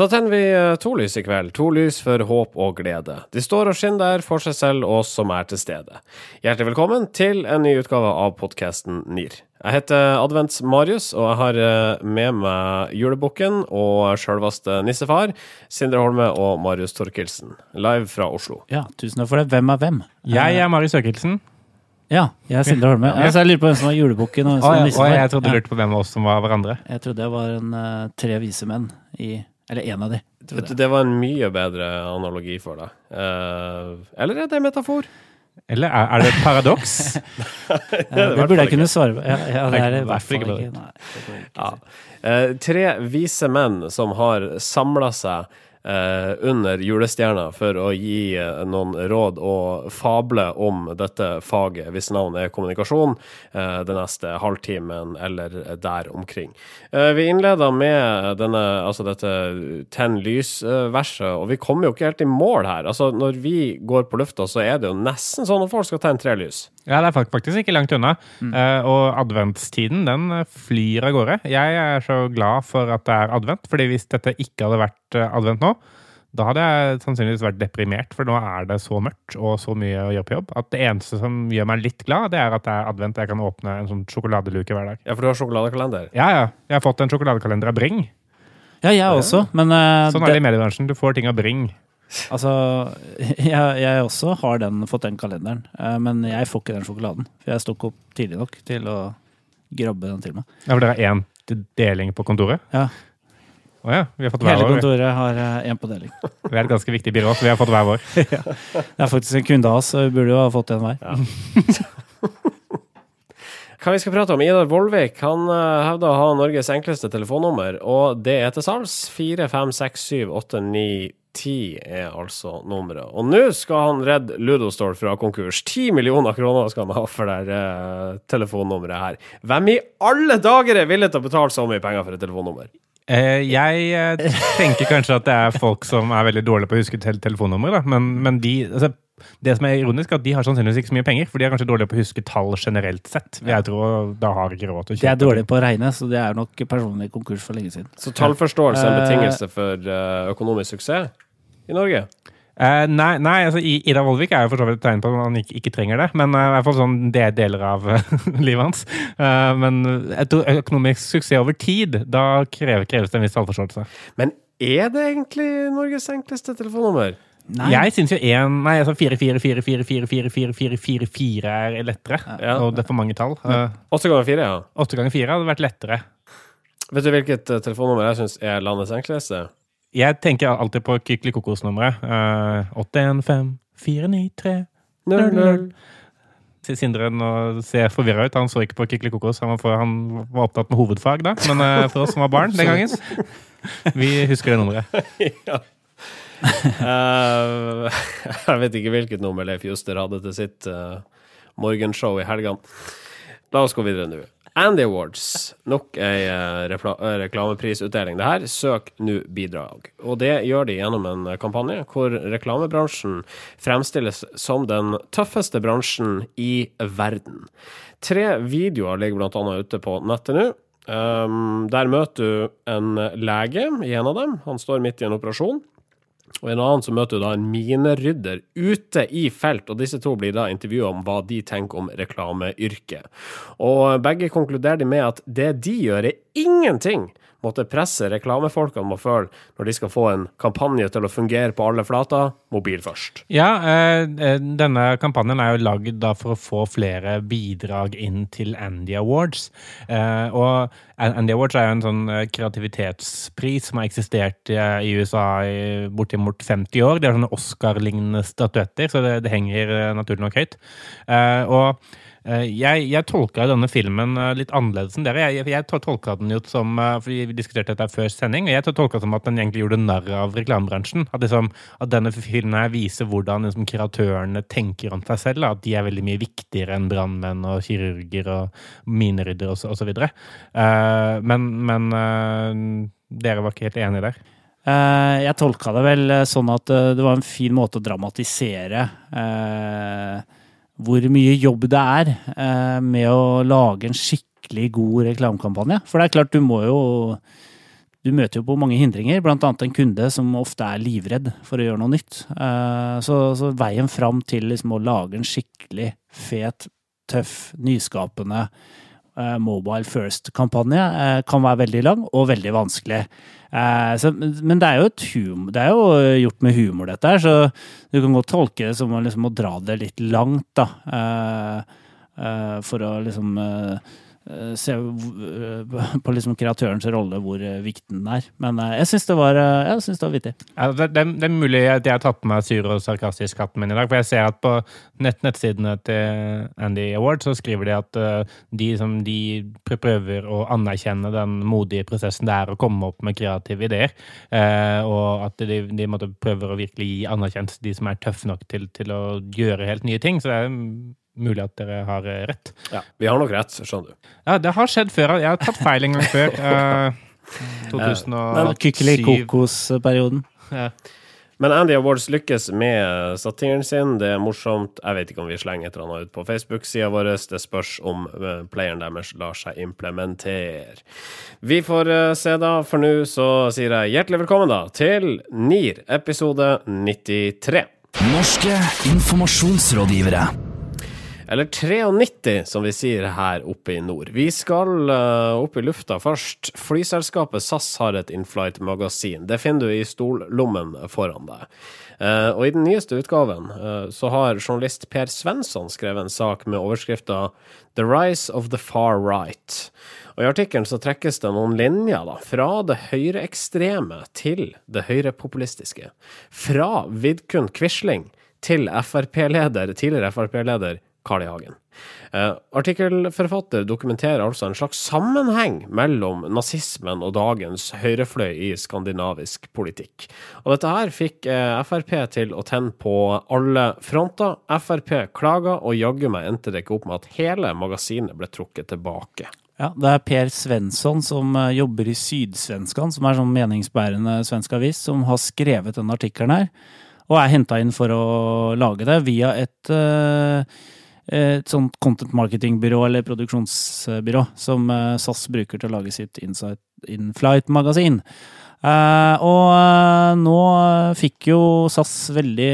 Så tenner vi eh, to lys i kveld. To lys for håp og glede. De står og skinner der for seg selv og oss som er til stede. Hjertelig velkommen til en ny utgave av podkasten NIR. Jeg heter Advents-Marius, og jeg har eh, med meg julebukken og sjølveste nissefar, Sindre Holme og Marius Torkelsen, live fra Oslo. Ja, tusen takk for det. Hvem er hvem? Jeg er Marius Økelsen. Ja, jeg er Sindre Holme. Ja. Altså, jeg lurer på hvem som var julebukken. Og hvem som Og var jeg, jeg trodde du lurte på hvem av oss som var hverandre. Jeg trodde jeg var en eh, tre vise menn i Eller en av de. Vet du, det var en mye bedre analogi for deg. Eh, eller er det en metafor? Eller er, er det et paradoks? det, det burde jeg kunne svare på. Ja, ja, det er det i hvert fall ikke. Nei, ikke Ja. Eh, tre vise menn som har samla seg eh, under julestjerna for å gi eh, noen råd og fable om dette faget, hvis navn er kommunikasjon, eh, den neste halvtimen eller der omkring. Eh, vi innleda med denne, altså dette tenn lys-verset, og vi kommer jo ikke helt i mål her. Altså, når vi går på lufta, så er det jo nesten sånn at folk skal tenne tre lys. Ja, det er faktisk ikke langt unna. Eh, og adventstiden, den eh, flyr av gårde. Jeg er så glad for at det er advent, fordi hvis dette ikke hadde vært eh, advent nå, da hadde jeg sannsynligvis vært deprimert, for nå er det så mørkt og så mye å gjøre på jobb at det eneste som gjør meg litt glad, det er at det er advent og jeg kan åpne en sånn sjokoladeluke hver dag. Ja, for du har sjokoladekalender. Ja, ja. Jeg har fått en sjokoladekalender av Bring. Ja, jeg også, men uh, Sånn er det det, i mediebransjen. Du får ting av Bring. Altså jeg, jeg også har den, fått den kalenderen, eh, men jeg får ikke den sjokoladen. For jeg sto ikke opp tidlig nok til å grabbe den til meg. Ja, for dere har én deling på kontoret? Ja. Å ja. Vi har fått hver Hele vår. Hele kontoret har én på deling. Vi er et ganske viktig byrå, så vi har fått hver vår. Det er faktisk en kunde av oss, så vi burde jo ha fått en hver. Hva vi skal prate om? Idar Vollvik han eh, hevder å ha Norges enkleste telefonnummer, og det er til salgs. 4, 5, 6, 7, 8, 9, 10 er altså nummeret. Og nå skal han redde Ludostore fra konkurs. 10 millioner kroner skal han ha for det uh, telefonnummeret her. Hvem i alle dager er villig til å betale så mye penger for et telefonnummer? Eh, jeg eh, tenker kanskje at det er folk som er veldig dårlige på å huske tel telefonnummer, da. Men, men de altså, Det som er ironisk, er at de har sannsynligvis ikke så mye penger, for de er kanskje dårlige på å huske tall generelt sett. Jeg tror da har ikke råd til å kjøpe. De er dårlige på å regne, så det er nok personlig konkurs for lenge siden. Så tallforståelse er en Eh. betingelse for eh, økonomisk suksess i Norge? Uh, nei, nei altså, Ida Vollvik er jo for så vidt et tegn på at han ikke, ikke trenger det. Men uh, i hvert fall sånn det er deler av uh, livet hans. Eh, men økonomisk suksess over tid, da krever, kreves det en viss tallforståelse. Men er det egentlig Norges enkleste telefonnummer? Nei. Jeg syns jo én Nei, altså 4, 4, 4, 4, 4, 4, 4, 4, 4, 4 er lettere. Ja. Og det er for mange tall. Uh, Åtte ganger fire, ja. 8 ganger 4 hadde vært lettere. Vet du hvilket eh, telefonnummer jeg syns er landets enkleste? Jeg tenker alltid på Kykelikokos-nummeret. Uh, 815 493 Null, null. Sindre nå ser forvirra ut. Han så ikke på Kykelikokos. Han var, han var opptatt med hovedfag da. Men uh, for oss som var barn den gangen, vi husker det nummeret. ja. Eh, jeg vet ikke hvilket nummer Leif Juster hadde til sitt uh, morgenshow i helgene. La oss gå videre nå. Andy Awards. Nok ei eh, reklameprisutdeling. Det her, søk nå bidrag. Og det gjør de gjennom en kampanje hvor reklamebransjen fremstilles som den tøffeste bransjen i verden. Tre videoer ligger annet ute på nettet nå. Um, der møter du en lege i en av dem. Han står midt i en operasjon. Og en annen så møter du da en minerydder ute i felt, og disse to blir da intervjua om hva de tenker om reklameyrket. Og begge konkluderer de med at det de gjør, er ingenting måtte presse reklamefolkene må føle når de skal få en kampanje til å fungere på alle flater, mobil først. Ja, eh, eh, denne kampanjen er jo lagd for å få flere bidrag inn til Andy Awards. Eh, og Andy Awards er jo en sånn kreativitetspris som har eksistert i, USA i bortimot 50 år. De har sånne Oscar-lignende statuetter, så det, det henger naturlig nok høyt. Og jeg, jeg tolka denne filmen eh, litt annerledes enn dere. Jeg, jeg tolka den jo som for Vi diskuterte dette før sending, og jeg tolka som at den egentlig gjorde narr av reklamebransjen. At, liksom, at denne filmen her viser hvordan liksom, kreatørene tenker om seg selv. At de er veldig mye viktigere enn brannmenn og kirurger og mineryddere osv. Eh, men men eh, dere var ikke helt enige der? Eh, jeg tolka det vel eh, sånn at eh, det var en fin måte å dramatisere eh, hvor mye jobb det er eh, med å lage en skikkelig god reklamekampanje. For det er klart, du må jo du møter jo på mange hindringer, annet en kunde som ofte er livredd for å gjøre noe nytt. Eh, så, så veien fram til liksom å lage en skikkelig fet, tøff, nyskapende eh, mobile first-kampanje eh, kan være veldig lang og veldig vanskelig. Så, men det er, humor, det er, jo gjort med humor, dette her, så du kan godt tolke det som liksom å dra det litt langt, da. For å liksom Eh, se eh, på liksom kreatørens rolle hvor eh, viktig den er. Men jeg syns det, var, det var vittig. Ja, det, det, det, er mulig at jeg har tatt på meg sur og sarkastisk hatten min i dag. For jeg ser at på nett, nettsidene til Andy Award så skriver de at de, som de prøver å anerkjenne den modige prosessen det er å komme opp med kreative ideer. og at de, de prøver å virkelig gi anerkjennelse de som er tøffe nok til, til å gjøre helt nye ting. Så det er mulig at dere har eh, rett. Ja, vi har nok rett, skjønner du. Ja, det har skjedd før. Jeg har tatt feil en gang før. Uh, 2007. Kykelikokos-perioden. Ja. Men Andy Awards lykkes med satiren sin. Det er morsomt. Jeg vet ikke om vi slenger et eller annet ut på Facebook-sida vår. Det spørs om uh, playeren deres lar seg implementere. Vi får se, da. For nå så sier jeg hjertelig velkommen da til NIR, episode 93. Norske informasjonsrådgivere. Eller 93, som vi sier her oppe i nord. Vi skal uh, opp i lufta først. Flyselskapet SAS har et inflight-magasin. Det finner du i stollommen foran deg. Uh, og i den nyeste utgaven uh, så har journalist Per Svensson skrevet en sak med overskrifta 'The Rise of the Far Right'. Og I artikkelen så trekkes det noen linjer da, fra det høyreekstreme til det høyrepopulistiske. Fra Vidkun Quisling til FRP-leder, tidligere Frp-leder Carl I. Hagen. Eh, artikkelforfatter dokumenterer altså en slags sammenheng mellom nazismen og dagens høyrefløy i skandinavisk politikk. Og dette her fikk eh, Frp til å tenne på alle fronter. Frp klaga, og jaggu meg endte det ikke opp med at hele magasinet ble trukket tilbake. Ja, Det er Per Svensson som uh, jobber i Sydsvenskan, som er sånn meningsbærende svensk avis, som har skrevet denne artikkelen her. Og er henta inn for å lage det via et et sånt content marketing-byrå eller produksjonsbyrå som eh, SAS bruker til å lage sitt Insight In-flight-magasin. Uh, og uh, nå fikk jo SAS veldig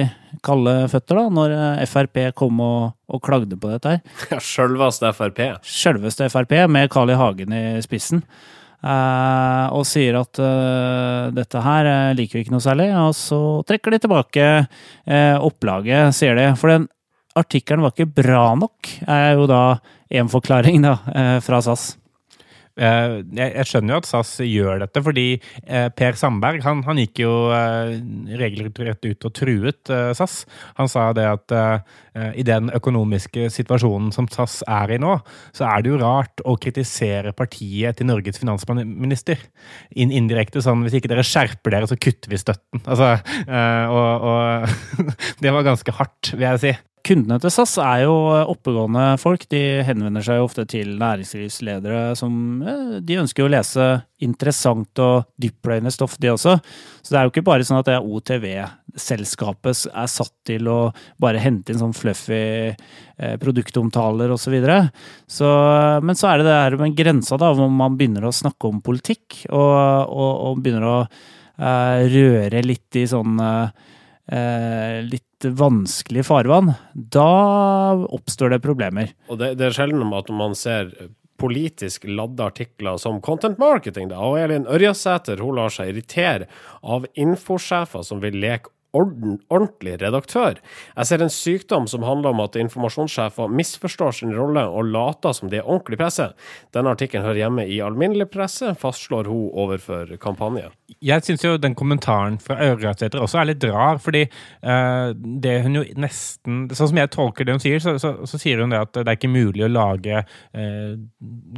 kalde føtter, da, når Frp kom og, og klagde på dette her. Ja, Sjølveste Frp? Sjølveste Frp, med Carl I. Hagen i spissen. Uh, og sier at dette her liker vi ikke noe særlig. Og så trekker de tilbake opplaget, sier de. For den artikkelen var ikke bra nok, er jo da en forklaring da, eh, fra SAS. Eh, jeg skjønner jo at SAS gjør dette, fordi eh, Per Sandberg han, han gikk jo regelrett ut og truet SAS. Han sa det at i den økonomiske situasjonen som SAS er i nå, så er det jo rart å kritisere partiet til Norges finansminister. In indirekte sånn hvis ikke dere skjerper dere, så kutter vi støtten. Altså, og, og det var ganske hardt, vil jeg si. Kundene til SAS er jo oppegående folk. De henvender seg jo ofte til næringslivsledere som eh, De ønsker å lese interessant og dyptpløyende stoff, de også. Så det er jo ikke bare sånn at det OTV-selskapet er satt til å bare hente inn sånn fluffy eh, produktomtaler osv. Så videre. så, men så er det det her med grensa, da, hvor man begynner å snakke om politikk, og, og, og begynner å uh, røre litt i sånn uh, eh, litt vanskelig farvann, da oppstår det problemer. Og det, det er sjelden at man ser politisk ladde artikler som content marketing. Da. Og Elin Ørjasæter hun lar seg irritere av infosjefer som vil leke ordentlig redaktør. Jeg ser en sykdom som handler om at informasjonssjefer misforstår sin rolle og later som de er ordentlig presse. Denne artikkelen hører hjemme i alminnelig presse, fastslår hun overfor kampanje. Jeg syns jo den kommentaren fra Ørjasæter også er litt rar, fordi uh, det hun jo nesten Sånn som jeg tolker det hun sier, så, så, så, sier hun det at det er ikke mulig å lage uh,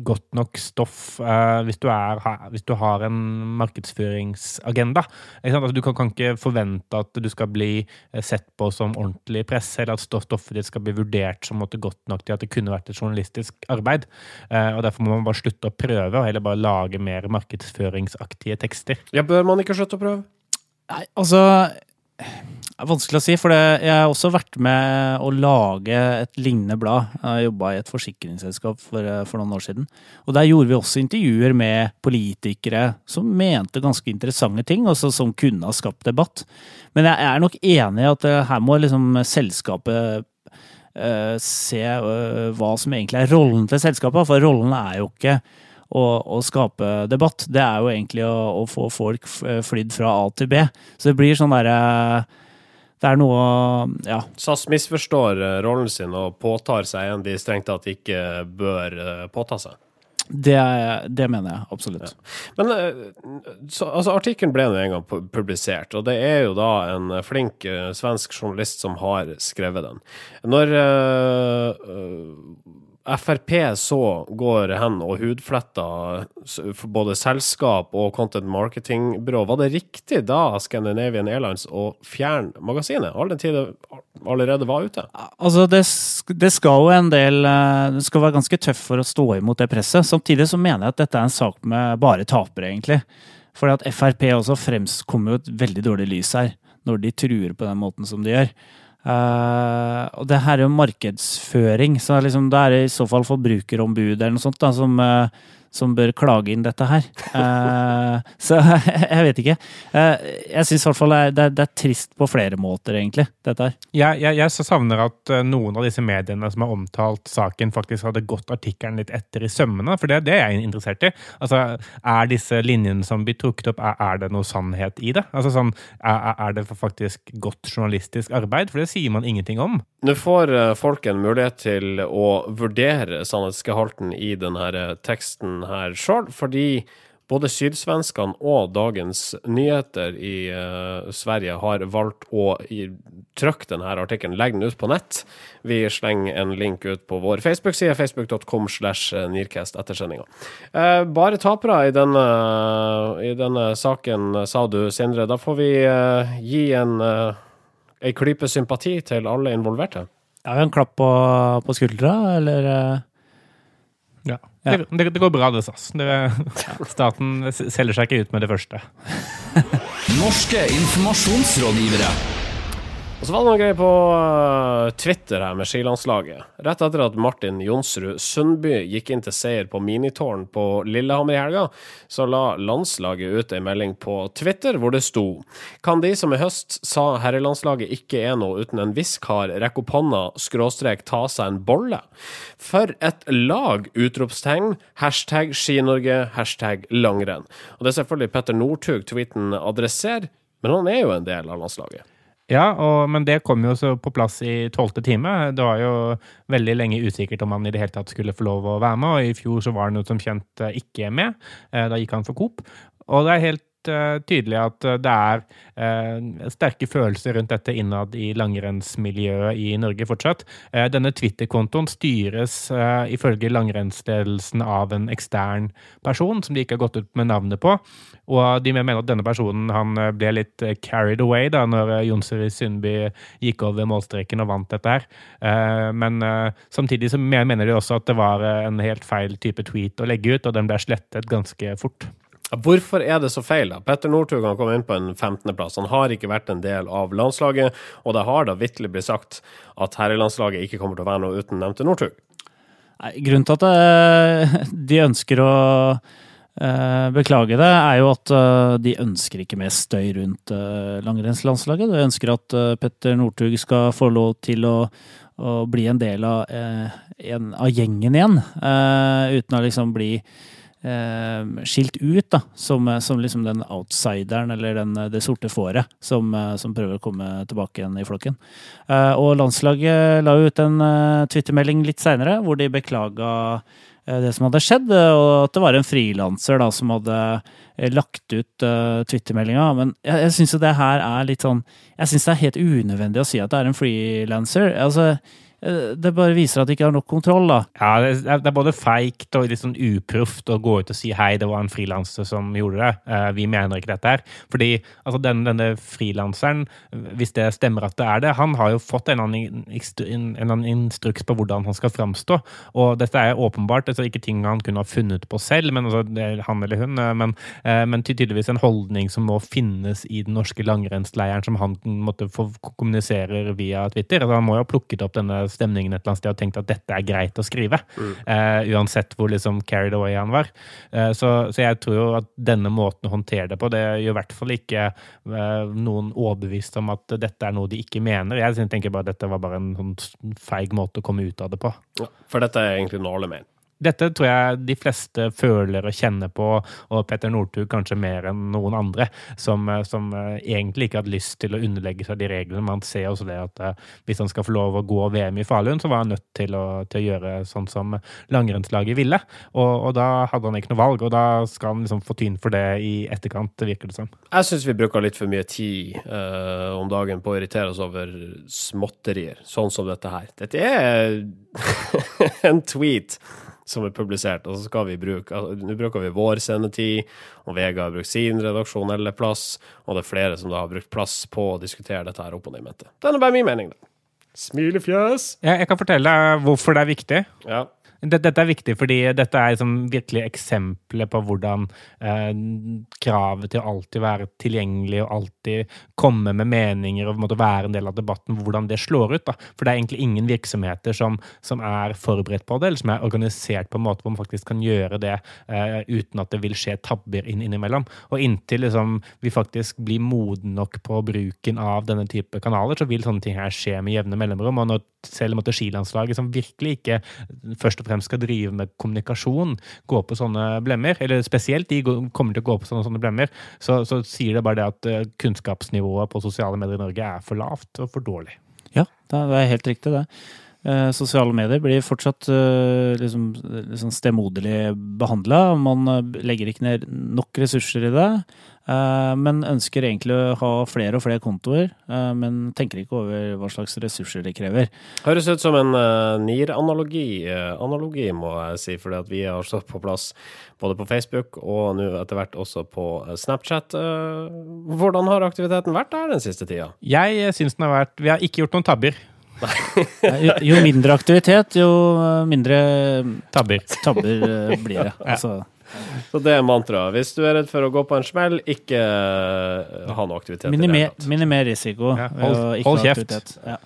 godt nok stoff uh, hvis, du er, hvis, du har en markedsføringsagenda. Altså, du kan, kan ikke forvente at du du skal bli eh, sett på som ordentlig presse, eller at stoffet ditt skal bli vurdert som måte godt nok til at det kunne vært et journalistisk arbeid. Eh, og Derfor må man bare slutte å prøve, og heller bare lage mer markedsføringsaktige tekster. Ja, Bør man ikke slutte å prøve? Nei, altså Det er vanskelig å si, for jeg har også vært med å lage et lignende blad. Jeg jobba i et forsikringsselskap for, eh, for, noen år siden. Og der gjorde vi også intervjuer med politikere som mente ganske interessante ting, og som kunne ha skapt debatt. Men jeg er nok enig i at her må liksom selskapet uh, se hva som egentlig er rollen til selskapet, for rollen er jo ikke å, å, skape debatt. Det er jo egentlig å, å få folk flydd fra A til B. Så det blir sånn derre det er noe Ja. SAS misforstår eh, rollen sin og påtar seg en de strengt tatt ikke bør eh, påta seg. Det, det, mener jeg absolutt. Ja. Men eh, så, altså, Artikkelen ble nå en gang publisert, og det er jo da en flink uh, svensk journalist som har skrevet den. Når uh, Frp så går hen og hudfletter både selskap og content marketing-byrå, var det riktig da Scandinavian Airlines å fjerne magasinet, all den tid det allerede var ute? Altså, det, det, skal jo en del eh, Det skal være ganske tøft for å stå imot det presset. Samtidig så mener jeg at dette er en sak med bare tapere, egentlig. Fordi at Frp også fremkommer jo et veldig dårlig lys her, når de truer på den måten som de gjør. Uh, og det her er jo markedsføring, så liksom, det er i så fall forbrukerombudet eller noe sånt da, som, uh, som bør klage inn dette her. Uh, så jeg vet ikke. Uh, jeg syns i hvert fall det er, det er, trist på flere måter, egentlig, dette her. Jeg, jeg, jeg savner at uh, noen av disse mediene som har omtalt saken, faktisk hadde gått artikkelen litt etter i sømmene, for det, det er jeg interessert i. Altså, Er disse linjene som blir trukket opp, er, er det noe sannhet i det? Altså sånn, er, er det faktisk godt journalistisk arbeid? For det sier man ingenting om. Nå får folk en mulighet til å vurdere sannhetsgehalten i denne teksten her sjøl, fordi både sydsvenskene og Dagens Nyheter i uh, Sverige har valgt å trykke denne artikkelen, legge den ut på nett. Vi slenger en link ut på vår Facebook-side, facebook.com slash Nearcast etter sendinga. Uh, bare tapere i denne, i denne saken, sa du, Sindre. Da får vi uh, gi en, en klype sympati til alle involverte. Ja, en klapp på, på skuldra, eller? Ja. Ja. Det, det, det, går bra, det, SAS. Det, staten selger seg ikke ut med det første. Norske informasjonsrådgivere. Og så var det noe greier på uh, Twitter her med skilandslaget. Rett etter at Martin Jonsrud Sundby gikk inn til seier på minitårn på Lillehammer i helga, så la landslaget ut ei melding på Twitter hvor det sto Kan de som i høst sa herrelandslaget ikke er noe uten en viss kar, rekke opp hånda, skråstrek ta seg en bolle? For et lag! Utropstegn. Hashtag Ski-Norge. Hashtag langrenn. Og det er selvfølgelig Petter Northug tweeten adresserer, men han er jo en del av landslaget. Ja, og, men det kom jo så på plass i tolvte time. Det var jo veldig lenge usikkert om han i det hele tatt skulle få lov å være med, og i fjor så var han jo som kjent eh, ikke med. Eh, da gikk han for Coop. Og det er helt uh, tydelig at eh, det er uh, sterke følelser rundt dette innad i langrennsmiljøet i Norge fortsatt. Uh, denne Twitter-kontoen styres ifølge langrennsledelsen av en ekstern person som de ikke har gått ut med navnet på. Og de mener at denne personen han ble litt carried away da når Jonsrud Sundby gikk over målstreken og vant dette her. Men samtidig så mener de også at det var en helt feil type tweet å legge ut, og den ble slettet ganske fort. Hvorfor er det så feil? da? Petter Northug kom inn på en 15.-plass. Han har ikke vært en del av landslaget, og det har da vitterlig blitt sagt at herrelandslaget ikke kommer til å være noe uten nevnte Northug. Grunnen til at eh, de ønsker å eh, beklage det, er jo at eh, de ønsker ikke mer støy rundt langrennslandslaget. De ønsker at Petter Northug skal få lov til å, å bli en del av, en, av gjengen igjen, uten å liksom bli skilt ut da, som, som liksom den outsideren, eller den, det sorte fåret, som, som, prøver å komme tilbake igjen i flokken. Eh, og landslaget la ut en twittermelding litt seinere, hvor de beklaga det som hadde skjedd, og at det var en frilanser som hadde lagt ut uh, twittermeldinga. Men jeg, jeg syns jo det her er litt sånn Jeg syns det er helt unødvendig å si at det er en frilanser. Altså, eh, det bare viser at de ikke har nok kontroll, da. Ja, det er, det er både feigt og litt sånn uproft å gå ut og si hei, det var en frilanser som gjorde det. Uh, vi mener ikke dette her. Fordi altså, denne, denne frilanseren, hvis det stemmer at det er det, han har jo fått en annen, en annen instruks på hvordan han skal framstå. Og dette er åpenbart altså, ikke ting han kunne ha funnet på selv, men altså, han eller hun, eh, men, uh, men tydeligvis en holdning som må finnes i den norske langrennsleiren, som han måtte få kommuniserer via Twitter. Altså, han må jo ha plukket opp denne stemningen et eller annet sted og tenkt at dette er greit å skrive. eh, uansett hvor liksom carried away han var. Uh, så, så jeg tror jo at denne måten å håndtere det på, det gjør i hvert fall ikke eh, noen overbevist om at dette er noe de ikke mener. Jeg tenker bare at dette var bare en sånn feig måte å komme ut av det på. Ja, for dette er egentlig noe alle mener. Dette tror jeg de fleste føler og kjenner på, og Petter Northug kanskje mer enn noen andre, som, eh, som eh, egentlig ikke hadde lyst til å underlegge seg de reglene. Man ser også det at eh, hvis han skal få lov å gå VM i Falun, så var han nødt til å, til å gjøre sånn som langrennslaget ville. Og, og da hadde han ikke noe valg, og da skal han liksom få tyn for det i etterkant, virker det som. Jeg syns vi bruker litt for mye tid uh, om dagen på å irritere oss over småtterier, sånn som dette her. Dette er en tweet som er publisert, og så skal vi bruke altså, Nå bruker vi vår sendetid, og Vega har brukt sin redaksjonelle plass, og det er flere som da har brukt plass på å diskutere dette her opp og ned i mente. Det er bare min mening, da. Smilefjes. Ja, jeg kan fortelle deg hvorfor det er viktig. Ja. Dette, er viktig fordi dette er liksom virkelig eksempler på hvordan eh, kravet til å alltid være tilgjengelig og alltid komme med meninger og en være en del av debatten, hvordan det slår ut. Da. For det er egentlig ingen virksomheter som, som er forberedt på det, eller som er organisert på en måte hvor man faktisk kan gjøre det eh, uten at det vil skje tabber inn, innimellom. Og inntil liksom, vi faktisk blir modne nok på bruken av denne type kanaler, så vil sånne ting her skje med jevne mellomrom. og når selv om at skilandslaget som virkelig ikke først og fremst skal drive med kommunikasjon, gå på sånne blemmer, eller spesielt de kommer til å gå på sånne, sånne blemmer, så, så sier det bare det at eh, kunnskapsnivået på sosiale medier i Norge er for lavt og for dårlig. Ja, det er helt riktig, det. Eh, sosiale medier blir fortsatt eh, liksom, liksom stemoderlig behandla. Man eh, legger ikke ned nok ressurser i det, eh, men ønsker egentlig å ha flere og flere kontoer. eh, men tenker ikke over hva slags ressurser det krever. Høres ut som en uh, NIR-analogi, analogi, må jeg si, fordi at vi har stått på plass både på Facebook og nå etter hvert også på Snapchat. Hvordan har aktiviteten vært der den siste tida? Jeg syns den har vært Vi har ikke gjort noen tabber. Jo, jo mindre aktivitet, jo eh, mindre Tabber. tabber eh, blir det. Altså, Så det er mantraet. Hvis du er redd for å gå på en smell, ikke eh, ha noe aktivitet. minimer, minimer risiko. Ja, hold- ikke hold kjeft. Ja.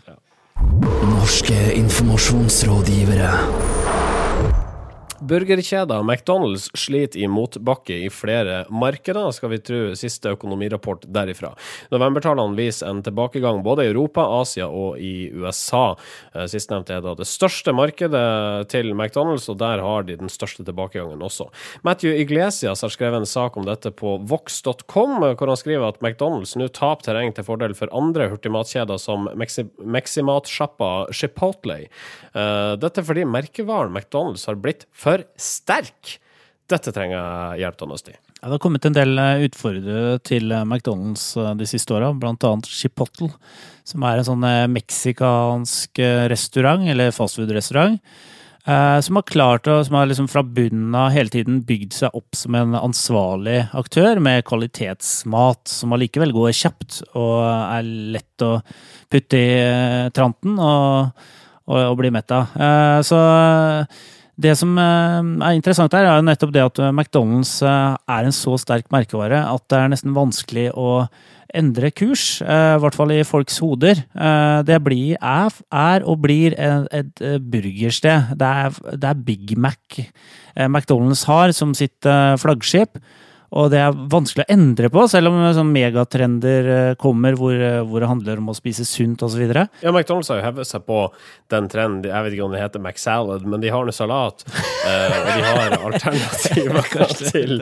Norske informasjonsrådgivere. Burgerkjeder McDonald's sliter i motbakke i flere markeder, skal vi tro siste økonomirapport derifra. Novembertallene viser en tilbakegang både i Europa, Asia og i USA. Eh, Sistnevnte er da det største markedet til McDonald's, og der har de den største tilbakegangen også. Matthew Iglesias har skrevet en sak om dette på vox.com, hvor han skriver at McDonald's nå taper terreng til fordel for andre hurtigmatkjeder som Mexi- Chipotle. Eh, Dette fordi merkevaren McDonald's har blitt for sterk. Dette trenger hjelp til å. Ja, det har kommet en del eh, utfordrere til eh, McDonald's eh, de siste åra, annet Chipotle, som er en sånn meksikansk restaurant, eller fastfood-restaurant, som har klart å, som har liksom fra bunnen av hele tiden bygd seg opp som en ansvarlig aktør med kvalitetsmat, som allikevel går kjapt og er lett å putte i tranten og, og, og bli mett av. Så det som eh, er interessant her, er nettopp det at eh, McDonald's eh, er en så sterk merkevare at det er nesten vanskelig å endre kurs, i hvert fall i folks hoder. Det blir, er, og blir et, burgersted. Det er, det er Big Mac McDonald's har som sitt flaggskip. Og det er vanskelig å endre på, selv om sånn megatrender eh, kommer hvor, eh, hvor det handler om å spise sunt osv. Ja, McDonald's har jo hevet seg på den trenden. Jeg vet ikke om det heter McSalad, men de har nå salat. eh, og de har alternativer til,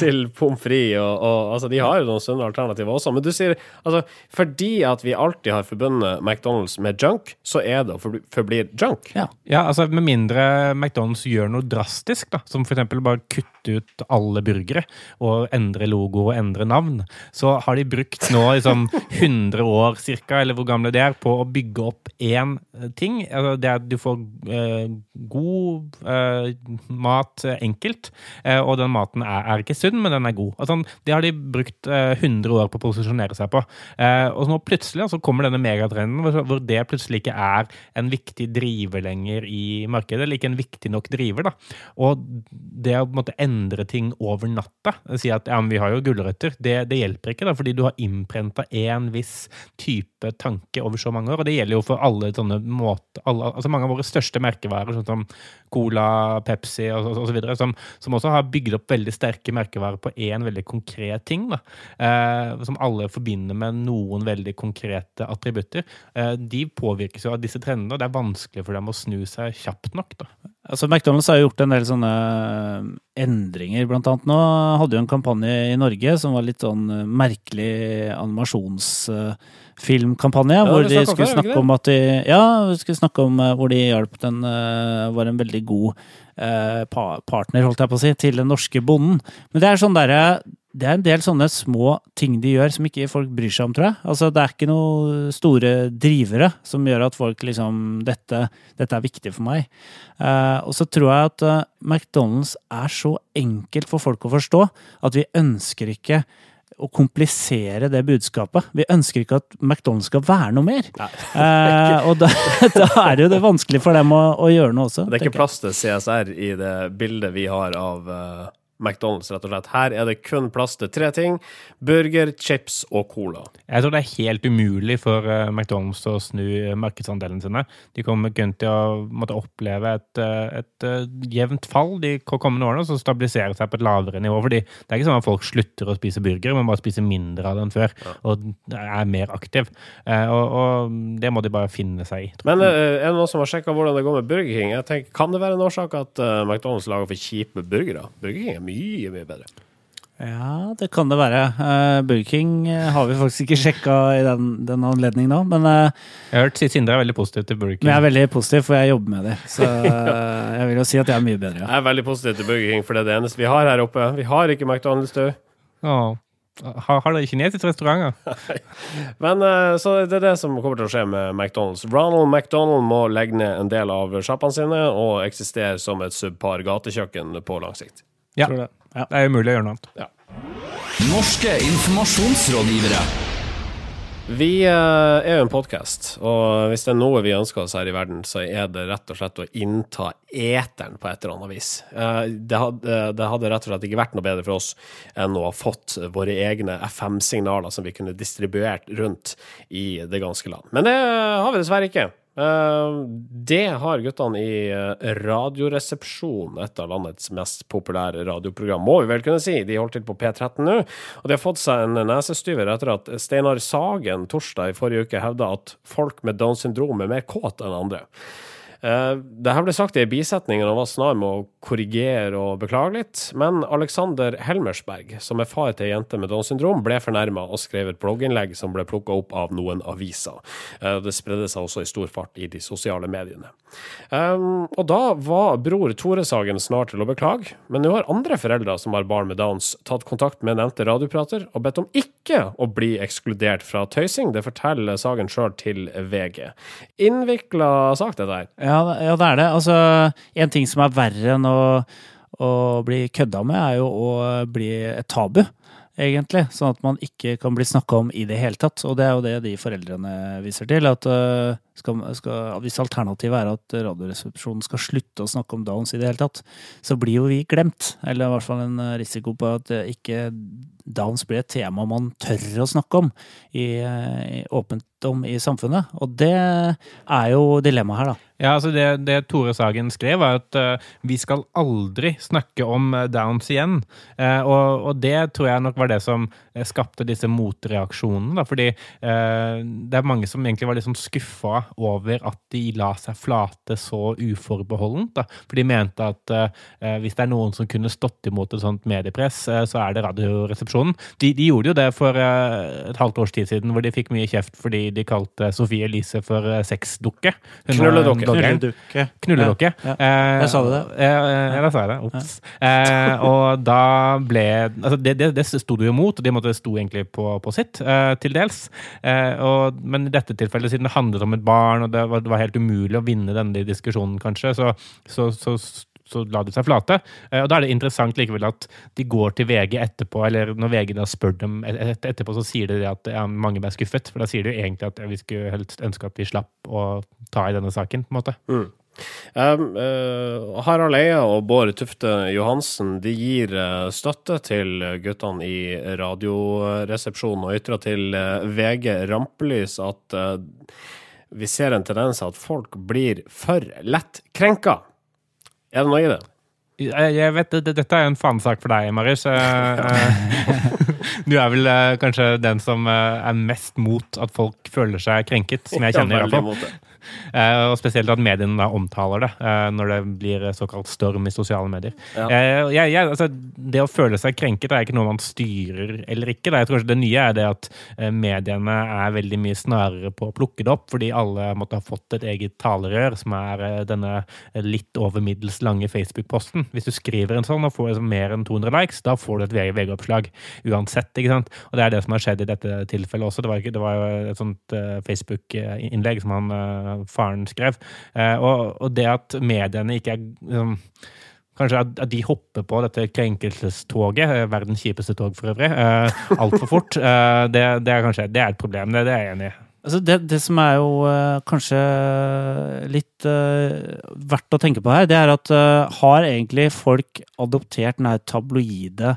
til pommes frites. Og, og, altså, de har jo noen sunne alternativer også. Men du sier altså, fordi at vi alltid har forbundet McDonald's med junk, så er det å forbli- forblir junk. Ja. Ja, altså Med mindre McDonald's gjør noe drastisk, da, som f.eks. bare kutte ut alle burgere og endre logo og endre navn, så har de brukt nå liksom 100 år cirka, eller hvor gamle det er, på å bygge opp én eh, ting. Altså, det er at du får eh, god eh, mat eh, enkelt, eh, og den maten er, er ikke sunn, men den er god. Altså, det har de brukt eh, 100 år på å posisjonere seg på. Eh, og nå plutselig så kommer denne megatrenden hvor, det plutselig ikke er en viktig driver lenger i markedet, eller ikke en viktig nok driver. da. Og det å en måte endre ting over natta, si at ja, vi har jo gulrøtter, det, det hjelper ikke, da, fordi du har innprenta en viss type tanke over så mange år. Og det gjelder jo for alle sånne måter, alle, altså mange av våre største merkevarer, sånn som Cola, Pepsi og, og, og som, som også har bygd opp veldig sterke merkevarer på én veldig konkret ting, da, eh, som alle forbinder med noen veldig konkrete attributter. Eh, de påvirkes jo av disse trendene, og det er vanskelig for dem å snu seg kjapt nok. da. Altså McDonald's har gjort en del sånne eh, endringer, blant annet nå. Hadde jo en kampanje i Norge som var litt sånn eh, merkelig animasjonsfilmkampanje. Ja, hvor de skulle snakke om at de Ja, vi skulle snakke om eh, hvor de hjalp den Var en veldig god eh, pa- partner, holdt jeg på å si, til den norske bonden. Men det er sånn derre det er en del sånne små ting de gjør som ikke folk bryr seg om, tror jeg. Altså, det er ikke noen store drivere som gjør at folk liksom Dette, dette er viktig for meg. Uh, og så tror jeg at uh, McDonald's er så enkelt for folk å forstå at vi ønsker ikke å komplisere det budskapet. Vi ønsker ikke at McDonald's skal være noe mer. Eh, og da, da er det jo det vanskelig for dem å, å gjøre noe også. Det er ikke plass til CSR i det bildet vi har av eh, McDonald's, rett og slett. Her er det kun plass til tre ting. Burger, chips og cola. Jeg tror det er helt umulig for eh, McDonald's å snu markedsandelen markedsandelene sine. De kommer kun til å måtte oppleve et, eh, et eh, jevnt fall de kommende årene, og så stabilisere seg på et lavere nivå. fordi det er ikke sånn at folk slutter å spise burger, men bare spiser mindre av det enn før. Og er mer aktiv. Eh, Og, og det må de bare finne seg i. Men eh, er det noen som har sjekka hvordan det går med Burger King? Jeg tenker, Kan det være en årsak at eh, McDonald's lager for kjipe burgere? Burger King er mye, mye mye bedre. Ja, det kan det være. Uh, Burger King eh, har vi faktisk ikke sjekka i den, den anledning nå, men uh, Jeg har hørt Sindre er veldig positiv til Burger King. men jeg er veldig positiv, for jeg jobber med det. Så uh, jeg vil jo si at jeg er mye bedre, ja. Jeg er veldig positiv til Burger King, for det er det eneste vi har her oppe. Vi har ikke McDonald's, du. Oh. Har, har dere kinesiske restauranter? Men Så det er det som kommer til å skje med McDonald's. Ronald McDonald må legge ned en del av sjappene sine og eksistere som et subpar gatekjøkken på lang sikt. Ja. Tror det. Ja. Det er umulig å gjøre noe annet. Norske informasjonsrådgivere. Vi eh, er jo en podkast, og hvis det er noe vi ønsker oss her i verden, så er det rett og slett å innta eteren på et eller annet vis. Eh, det, hadde, det hadde rett og slett ikke vært noe bedre for oss enn å ha fått våre egne FM-signaler som vi kunne distribuert rundt i det ganske land. Men det har vi dessverre ikke. Eh, Det har guttene i Radioresepsjonen, Radioresepsjon, et av landets mest populære radioprogram, må vi vel kunne si. De holder til på P13 nå, og de har fått seg en nesestyver etter at Steinar Sagen torsdag i forrige uke hevda at folk med Downs syndrom er mer kåt enn andre. Eh, Det her ble sagt i bisetningen og var snar med å korrigere og beklage litt. Men Alexander Helmersberg, som er far til ei jente med Downs syndrom, ble fornærma og skrev et blogginnlegg som ble plukka opp av noen aviser. Eh, Det spredde seg også i stor fart i de sosiale mediene. Um, og da var bror Tore Sagen snar til å beklage, men nå har andre foreldre som har barn med Downs, tatt kontakt med nevnte radioprater og bedt om ikke å bli ekskludert fra tøysing. Det forteller Sagen sjøl til VG. Innvikla sak, dette her. Ja, det- ja, det er det. Altså, en ting som er verre enn å, å bli kødda med, er jo å bli et tabu, egentlig. Sånn at man ikke kan bli snakka om i det hele tatt. Og det er jo det de foreldrene viser til. At øh, skal, skal, hvis alternativet er at Radioresepsjonen skal slutte å snakke om Downs i det hele tatt, så blir jo vi glemt. Eller i hvert fall en øh, risiko på at ikke Downs blir et tema man tør å snakke om i, i åpent om i samfunnet. Og det er jo dilemmaet her, da. Ja, altså det, det Tore Sagen skrev, var at uh, vi skal aldri snakke om eh, Downs igjen. Uh, og, og det tror jeg nok var det som skapte disse motreaksjonene. Da, fordi uh, det er mange som egentlig var litt sånn skuffa over at de la seg flate så uforbeholdent. Da. For de mente at hvis det er noen som kunne stått imot et sånt mediepress, så er det Radioresepsjonen. De, de gjorde jo det for et halvt års tid siden, hvor de fikk mye kjeft fordi de kalte Sofie Elise for sexdukke. Hun bloggeren. Knulledukke. Ja, Ja, Eh, Jeg sa det, Ja, ja, da sa jeg det. Ops. Eh, og da ble altså det, det, det sto du jo imot, og de måtte sto egentlig på, på sitt, eh, til dels. Eh, og, men i dette tilfellet, siden det handlet om et barn, og det var, det var helt umulig å vinne denne diskusjonen, kanskje, så, så, så så la de seg flate. Eh, Og Da er det interessant likevel at de går til VG etterpå, eller når VG da spør dem et- et- etterpå, så sier de at ja, mange ble skuffet. For da sier de jo egentlig at ja, vi skulle helst ønske at vi slapp å ta i denne saken, på en måte. Um, uh, Harald Eia og Bård Tufte Johansen de gir uh, støtte til guttene i Radioresepsjonen og ytrer til uh, VG Rampelys at vi ser en tendens at folk blir for lett krenka. Er det noe i det? Jeg, vet, Dette er jo en fanesak for deg, Marius. Eh, eh, Du er vel eh, kanskje den som er mest mot at folk føler seg krenket, som jeg kjenner. i hvert fall. Eh, og spesielt at mediene da omtaler det eh, når det blir såkalt storm i sosiale medier. Ja. Eh, jeg, jeg, altså, det å føle seg krenket er ikke noe man styrer eller ikke. Da. Jeg tror kanskje det nye er det at mediene er veldig mye snarere på å plukke det opp, fordi alle måtte ha fått et eget talerør, som er denne litt over middels lange Facebook-posten. Hvis du skriver en sånn og får liksom mer enn 200 likes, da får du et VG-oppslag uansett. ikke sant? Og det er det som har skjedd i dette tilfellet også. Det var, ikke, det var et sånt Facebook-innlegg som han faren skrev. Eh, og, og det at mediene ikke er liksom, Kanskje at, de hopper på dette krenkelsestoget, eh, verdens kjipeste tog for øvrig, eh, altfor fort. Eh, det, det er kanskje det er et problem. Det, det er jeg enig i. Altså det, det som er jo eh, kanskje litt eh, verdt å tenke på her, det er at har egentlig folk adoptert den her tabloide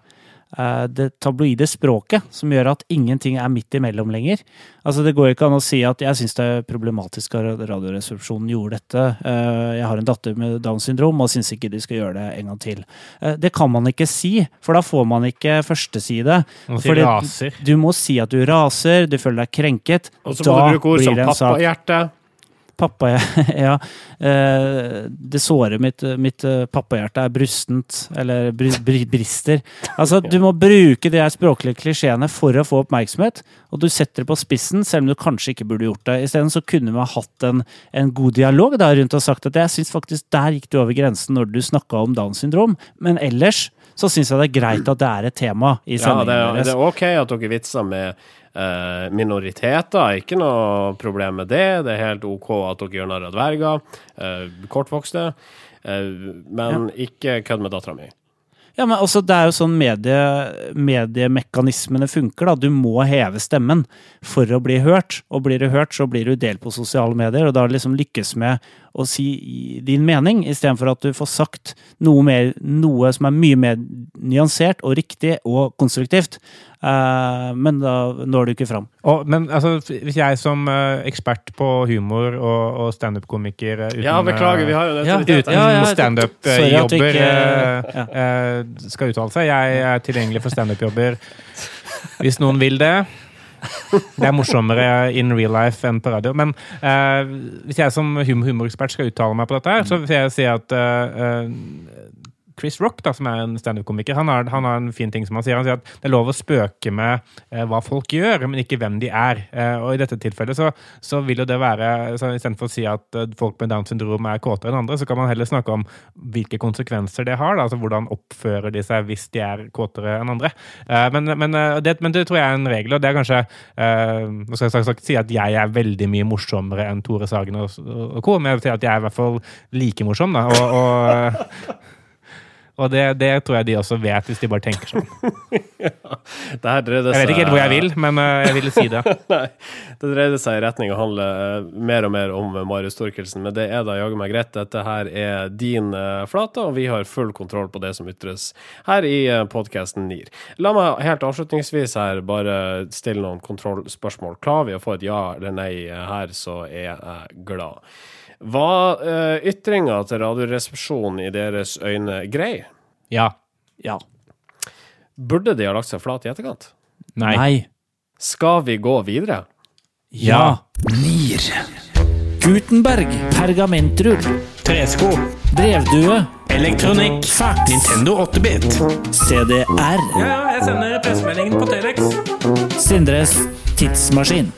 det tabloide språket som gjør at ingenting er midt imellom lenger. Altså Det går ikke an å si at jeg syns det er problematisk at Radioresepsjonen gjorde dette. Eh, Jeg har en datter med Downs syndrom og syns ikke de skal gjøre det en gang til. Eh, Det kan man ikke si, for da får man ikke førsteside. Du må si at du raser, du føler deg krenket. Og så må du bruke ord som pappahjerte. Pappa, ja. Eh, det såret mitt, mitt eh, pappahjerte er brustent, eller bri, bri, brister. Altså, du må bruke de språklige klisjeene for å få oppmerksomhet, og du setter det på spissen, selv om du kanskje ikke burde gjort det. Isteden så kunne vi ha hatt en, en god dialog der rundt og sagt at jeg syns faktisk der gikk du over grensen når du snakka om Downs syndrom, men ellers så syns jeg det er greit at det er et tema i Ja, sendingen det, er- deres. det er ok at dere vitser med minoriteter, ikke noe problem med det. Det er helt ok at dere gjør narr av dverger, eh, kortvokste, eh, men ikke kødd med dattera mi. Ja, men også det er jo sånn medie, mediemekanismene funker. da. Du må heve stemmen for å bli hørt. Og blir du hørt, så blir du delt på sosiale medier. Og da liksom lykkes med å si din mening, istedenfor at du får sagt noe, mer, noe som er mye mer nyansert og riktig og konstruktivt. Eh, men da når du ikke fram. Og, men altså, hvis jeg som eh, ekspert på humor og, og standup-komiker eh, uten, Ja, beklager, vi har jo en Ja, uten. Ja, ja, standup-jobber eh, ja. skal uttale seg. Jeg er tilgjengelig for standup-jobber hvis noen vil det. Det er morsommere in real life enn på radio. Men eh, hvis jeg som humorekspert skal uttale meg på dette, her, så vil jeg si at eh, eh, Chris Rock, da, som er en standup-komiker, han, han har en fin ting som han sier. Han sier at det er lov å spøke med eh, hva folk gjør, men ikke hvem de er. Eh, og i dette tilfellet så, så vil jo det være så Istedenfor å si at eh, folk med Downs syndrom er kåtere enn andre, så kan man heller snakke om hvilke konsekvenser det har. Da, altså Hvordan oppfører de seg hvis de er kåtere enn andre. Eh, men, men, eh, det, men det tror jeg er en regel, og det er kanskje eh, Nå skal jeg sagt si at jeg er veldig mye morsommere enn Tore Sagen og, og co., men jeg vil si at jeg er i hvert fall like morsom. da, og, og og det, det tror jeg de også vet, hvis de bare tenker sånn. Det her dreide Jeg vet ikke helt hvor jeg vil, men eh, jeg ville si det. Nei, det dreide seg i retning å handle eh, mer og mer om Marius Thorkildsen, men det er da jaggu meg greit. Dette her er din eh, flate, og vi har full kontroll på det som ytres her i podkasten NIR. La meg helt avslutningsvis her bare stille noen kontrollspørsmål. Klarer vi å få et ja eller nei her, så er jeg glad. Var uh, ytringa til Radioresepsjonen i deres øyne grei? Ja. Ja. Burde de ha lagt seg flat i etterkant? Nei. Nei. Skal vi gå videre? Ja. Nir. Gutenberg. Pergamentrull. Tresko. Brevdue. Elektronikk. Fax. Nintendo 8-bit. CDR. Ja, ja, jeg sender pressemeldingen på Telex. Sindres tidsmaskin.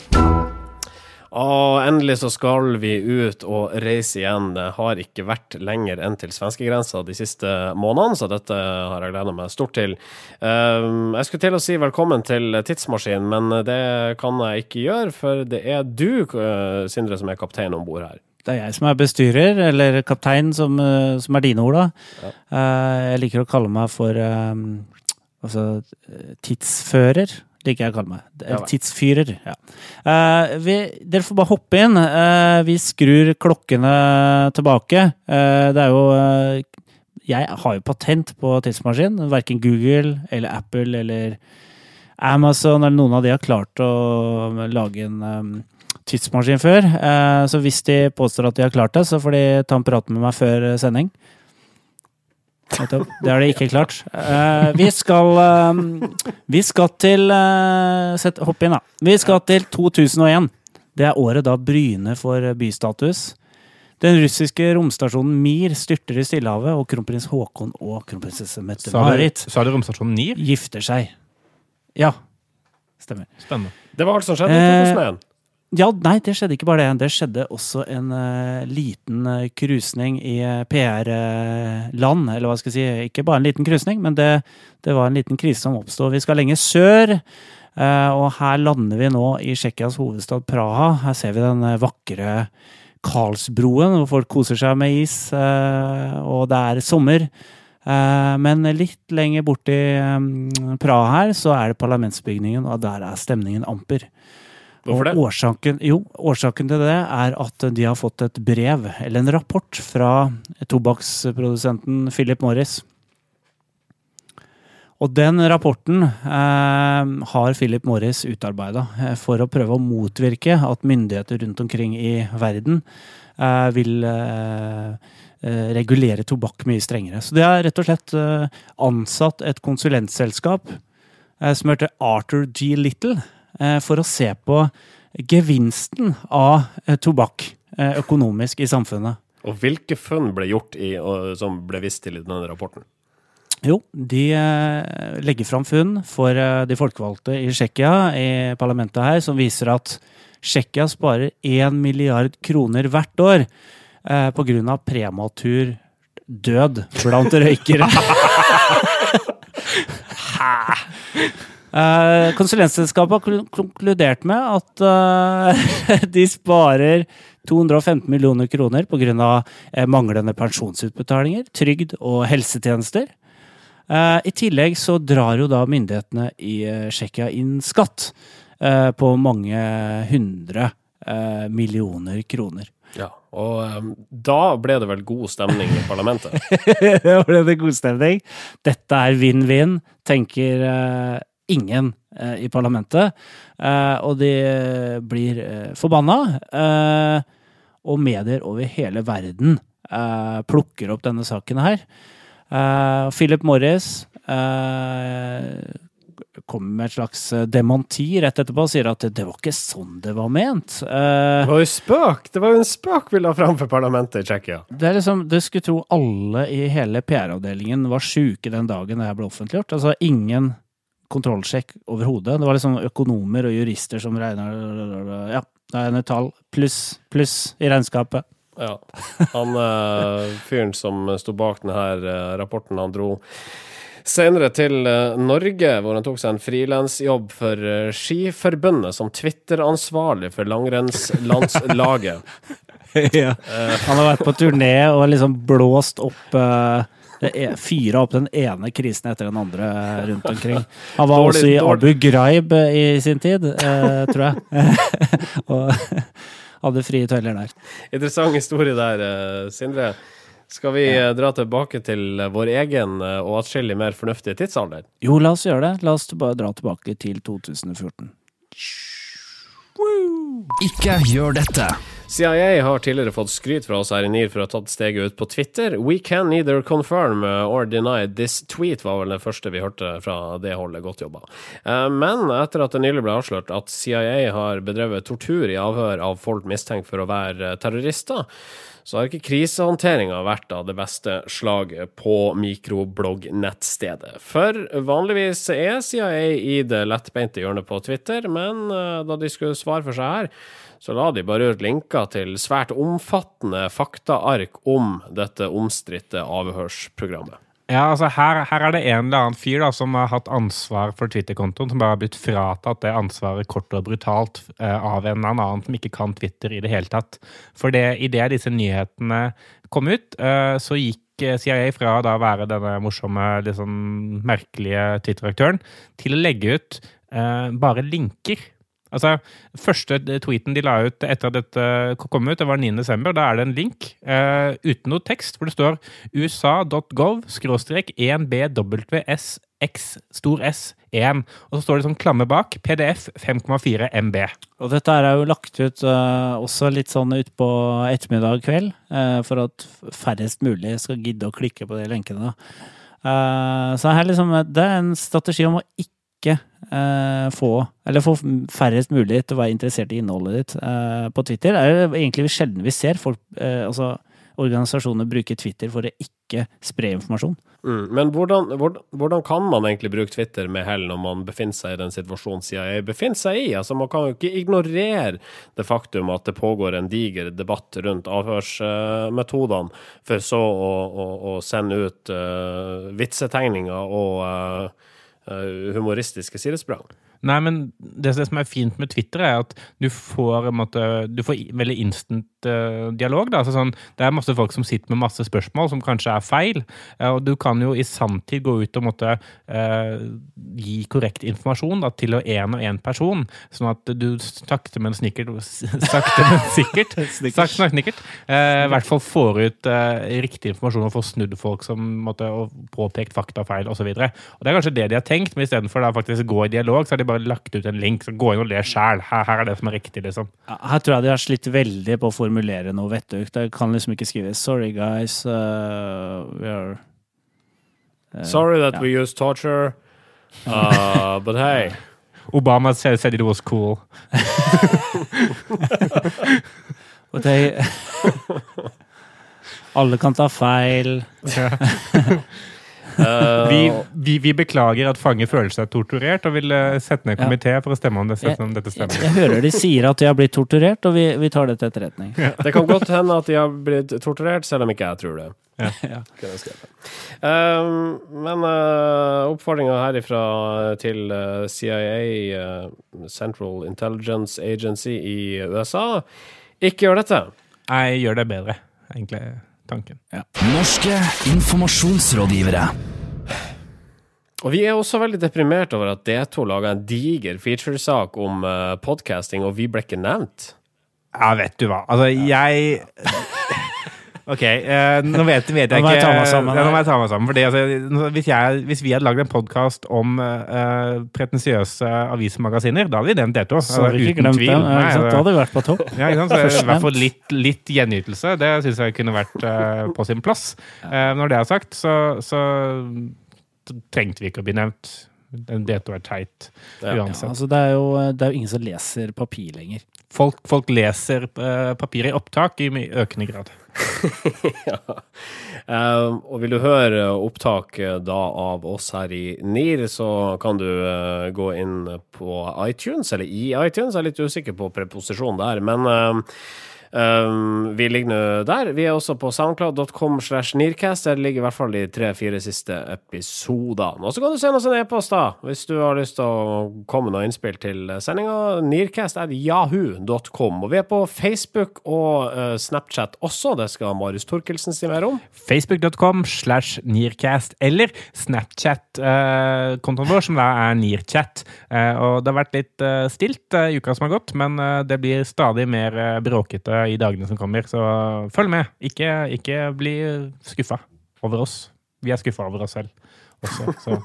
Og endelig så skal vi ut og reise igjen. Det har ikke vært lenger enn til svenskegrensa de siste månedene, så dette har jeg gleda meg stort til. Um, jeg skulle til å si velkommen til Tidsmaskinen, men det kan jeg ikke gjøre, for det er du, uh, Sindre, som er kaptein om bord her. Det er jeg som er bestyrer, eller kaptein, som, eh, som er dine ord, da. Ja. jeg liker å kalle meg for eh, altså eh, tidsfører. Liker jeg å kalle meg. Tidsfyrer. Ja. Uh, vi, dere får bare hoppe inn. Uh, vi skrur klokkene tilbake. Uh, det er jo Jeg har jo patent på tidsmaskin. Verken Google eller Apple eller Amazon eller noen av de har klart å lage en um, tidsmaskin før. Så hvis de påstår at de har klart det, så får de ta en prat med meg før sending. Nettopp. Det har de ikke klart. Uh, vi skal uh, Vi skal til uh, set, Hopp inn, da. Vi skal til 2001. Det er året da Bryne får bystatus. Den russiske romstasjonen Mir styrter i Stillehavet, og kronprins Haakon og kronprinsesse Mette-Marit sa du romstasjonen NIR? gifter seg. Ja, stemmer. Spennende. Det var alt som skjedde i Eh, 2001. Ja, nei, det skjedde ikke bare det. Det skjedde også en uh, liten uh, krusning i eh, PR-land, eller hva skal jeg si. Ikke bare en liten krusning, men det, det var en liten krise som oppstod. Vi skal lenger sør, eh, og her lander vi nå i Tsjekkias hovedstad Praha. Her ser vi den eh, vakre Karlsbroen, hvor folk koser seg med is, eh, og det er sommer. Eh, Men litt lenger borti eh, Praha her, så er det parlamentsbygningen, og der er stemningen amper. Hvorfor det? Og Årsaken, jo, årsaken til det er at de har fått et brev, eller en rapport, fra tobakksprodusenten Philip Morris. Og den rapporten eh, har Philip Morris utarbeida eh, for å prøve å motvirke at myndigheter rundt omkring i verden eh, vil eh, eh, regulere tobakk mye strengere. Så de har rett og slett eh, ansatt et konsulentselskap som heter Arthur G. Little, for å se på gevinsten av eh, tobakk eh, økonomisk i samfunnet. Og hvilke funn ble gjort i, som ble vist til i denne rapporten? Jo, de eh, legger fram funn for eh, de folkevalgte i Tsjekkia, i parlamentet her, som viser at Tsjekkia sparer 1 milliard kroner hvert år eh, av prematur død blant røykere. Hæ? Eh, konsulentselskapet har konkludert med at uh, de sparer 215 millioner kroner pga. Eh, manglende pensjonsutbetalinger, trygd og helsetjenester. I tillegg så drar jo da myndighetene i eh, Tsjekkia inn skatt på mange hundre millioner kroner. Ja, og um, da ble det vel god stemning i parlamentet. Da ble det god stemning. Dette er vinn-vinn, tenker eh, ingen eh, i parlamentet. Eh, og de blir eh, forbanna. eh, og medier over hele verden eh, plukker opp denne saken her. Eh, Philip Morris eh, kommer med et slags dementi rett etterpå og sier at det var ikke sånn det var ment. Det var jo spøk! Det var jo en spøk vi la fram for parlamentet i Tsjekkia. det er liksom, Du skulle tro alle i hele PR-avdelingen var sjuke den dagen det her ble offentliggjort. Altså ingen kontrollsjekk overhodet. Det var liksom økonomer og jurister som regna Ja, det er et tall. Pluss, pluss i regnskapet. Ja. Han eh, fyren som sto bak denne eh, rapporten, han dro senere til eh, Norge, hvor han tok seg en frilansjobb for Skiforbundet som Twitter-ansvarlig for langrennslandslaget. Han har vært på turné og liksom blåst opp uh, Fyra opp den ene krisen etter den andre rundt omkring. Han var Dårlig- også i dårlig- Abu Ghraib i sin tid, eh, tror jeg. og hadde frie tøyler der. Interessant historie der, eh, Sindre. Skal vi ja. dra tilbake til eh, vår egen eh, og atskillig mer fornuftige tidsalder? Jo, la oss gjøre det. La oss bare dra tilbake til 2014. Ikke gjør dette. CIA har tidligere fått skryt fra oss her i NIR for å ha tatt steget ut på Twitter. We can neither confirm or deny this tweet, var vel det første vi hørte fra det holdet. Godt jobba. Eh, Men etter at det nylig ble avslørt at CIA har bedrevet tortur i avhør av folk mistenkt for å være eh, terrorister, så har ikke krisehåndteringa vært av det beste slaget på mikroblogg-nettstedet. For vanligvis er CIA i det lettbeinte hjørnet på Twitter, men da de skulle svare for seg her, så la de bare ut linker til svært omfattende faktaark om dette omstridte avhørsprogrammet. Ja, altså her, her er det en eller annen fyr da, som har hatt ansvar for Twitter-kontoen, som bare har blitt fratatt det ansvaret kort og brutalt eh, av en eller annen som ikke kan Twitter i det hele tatt. For det, idet disse nyhetene kom ut, eh, så gikk eh, CIA fra da å være denne morsomme, litt sånn merkelige Twitter-aktøren, til å legge ut eh, bare linker. Altså, Første tweeten de la ut etter at dette kom ut, det var 9. desember. Da er det en link eh, uten noe tekst, hvor det står usa.gov skråstrek 1bwsx stor S1. Og så står det sånn klamme bak PDF 5,4 MB. Og dette er jo lagt ut eh, også litt sånn utpå ettermiddag kveld, eh, for at færrest mulig skal gidde å klikke på de lenkene. da. Eh, så her liksom, det er en strategi om å ikke eh, få, eller få færrest mulig til å være interessert i innholdet ditt eh, på Twitter. Det er egentlig sjelden vi ser folk, eh, altså organisasjoner bruke Twitter for å ikke spre informasjon. Mm. Men hvordan, hvordan, hvordan kan man egentlig bruke Twitter med hell når man befinner seg i den situasjonen CIA befinner seg i? Altså, man kan jo ikke ignorere det faktum at det pågår en diger debatt rundt avhørsmetodene, for så å, å, å sende ut uh, vitsetegninger og uh, humoristiske sidesprang. Nei, men det, det, som er fint med Twitter, er at du får, måte, du får veldig instant uh, dialog. Altså, sånn, det er masse folk som sitter med masse spørsmål som kanskje er feil. Uh, og du kan jo i sanntid gå ut og måtte uh, gi korrekt informasjon da, til én og én person. Sånn at du sakte, men snikkert Sakte, men sikkert sakte, men snikkert, I hvert fall får ut riktig informasjon og får snudd folk som måtte, og påpekt faktafeil osv. Det er kanskje det de har tenkt, men istedenfor å faktisk gå i dialog, så har de bare lagt ut en link. så Gå inn og le sjæl. Her, her, er det som er riktig, liksom. Her tror jeg de har slitt veldig på å formulere noe vettug. De kan liksom ikke skrive 'sorry, guys'. Uh, we are uh, Sorry that yeah. we use torture, uh, but hey. Obama said, said it was cool. but they Alle kan ta feil. Uh, vi, vi, vi, beklager at fange føler seg torturert, og vil uh, sette ned komité ja. for å stemme om, det, om dette stemmer. Jeg, jeg, hører de sier at de har blitt torturert, og vi, vi tar det til etterretning. Ja. Det kan godt hende at de har blitt torturert, selv om ikke jeg tror det. Ja. Um, men uh, oppfordringa herifra til CIA, Central Intelligence Agency i USA, ikke gjør dette. Nei, gjør det bedre, egentlig tanken. Ja. Norske informasjonsrådgivere. Og vi er også veldig deprimert over at D2 laga en diger featuresak om uh, podcasting, og vi ble ikke nevnt. Ja, vet du hva. Altså, jeg Ok, eh, nå vet, vet jeg ikke Nå må jeg ta meg sammen. Ja, nå må jeg ta meg sammen fordi, altså, hvis, jeg, hvis, vi hadde lagd en podkast om uh, pretensiøse avismagasiner, da hadde vi nevnt dette Så altså, uten tvil. Den. Nei, da hadde vi vært på topp. Ja, så, I hvert fall litt, litt gjenytelse. Det syns jeg kunne vært uh, på sin plass. når det er sagt, så, så trengte vi ikke å bli nevnt. D2 er teit uansett. Ja, altså det, er jo, det er jo ingen som leser papir lenger. Folk, folk leser uh, papir i opptak i økende grad. ja. Um, og vil du høre opptak da av oss her i NIR, så kan du uh, gå inn på iTunes, eller i iTunes. Jeg er litt usikker på preposisjonen der, men uh, Um, vi ligger nå der. Vi er også på soundcloud.com slash nearcast. Der ligger i hvert fall de tre-fire siste episodene. Og så kan du sende oss en e-post da, hvis du har lyst til å komme med noe innspill til sendinga. Nearcast er yahoo.com. Og vi er på Facebook og uh, Snapchat også. Det skal Marius Torkelsen si mer om. Facebook.com slash nearcast, eller Snapchat-kontoen uh, vår, som da er nearchat. Uh, og det har vært litt stilt i uka som har gått, men det blir stadig mer bråkete i dagene som kommer. Så følg med. Ikke, ikke bli skuffa over oss. Vi er skuffa over oss selv også, så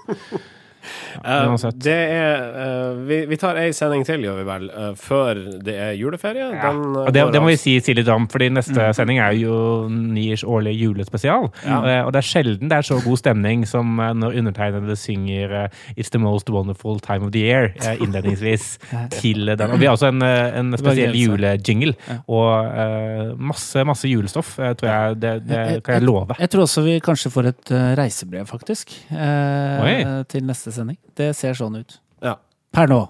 Uansett. det er eh, vi, vi tar ei sending til, gjør vi vel, uh, før det er juleferie. Den, eh, Og det, det må vi si, si litt om, fordi neste sending er jo Niers årlige julespesial. Eh, Og det er sjelden det er så god stemning som når undertegnede synger It's the most wonderful time of the year innledningsvis til den. Og vi har også en, en spesiell julejingle og masse, masse julestoff, tror jeg. Det, det kan jeg love. Jeg tror også vi kanskje får et reisebrev, faktisk, eh, til neste sending. Det ser sånn ut. Ja. Per nå.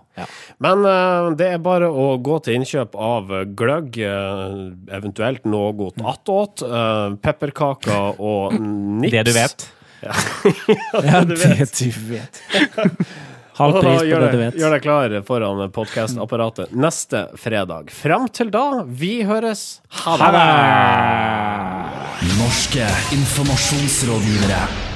Men uh, det er bare å gå til innkjøp av gløgg, uh, eventuelt noe godt attåt, uh, pepperkaker og nips. Det du vet. Ja, du det vet. du vet. Halv pris på gjør det du vet. Gjør deg klar foran podkastapparatet neste fredag. Fram til da, vi høres. Ha det! Norske informasjonsrådgivere.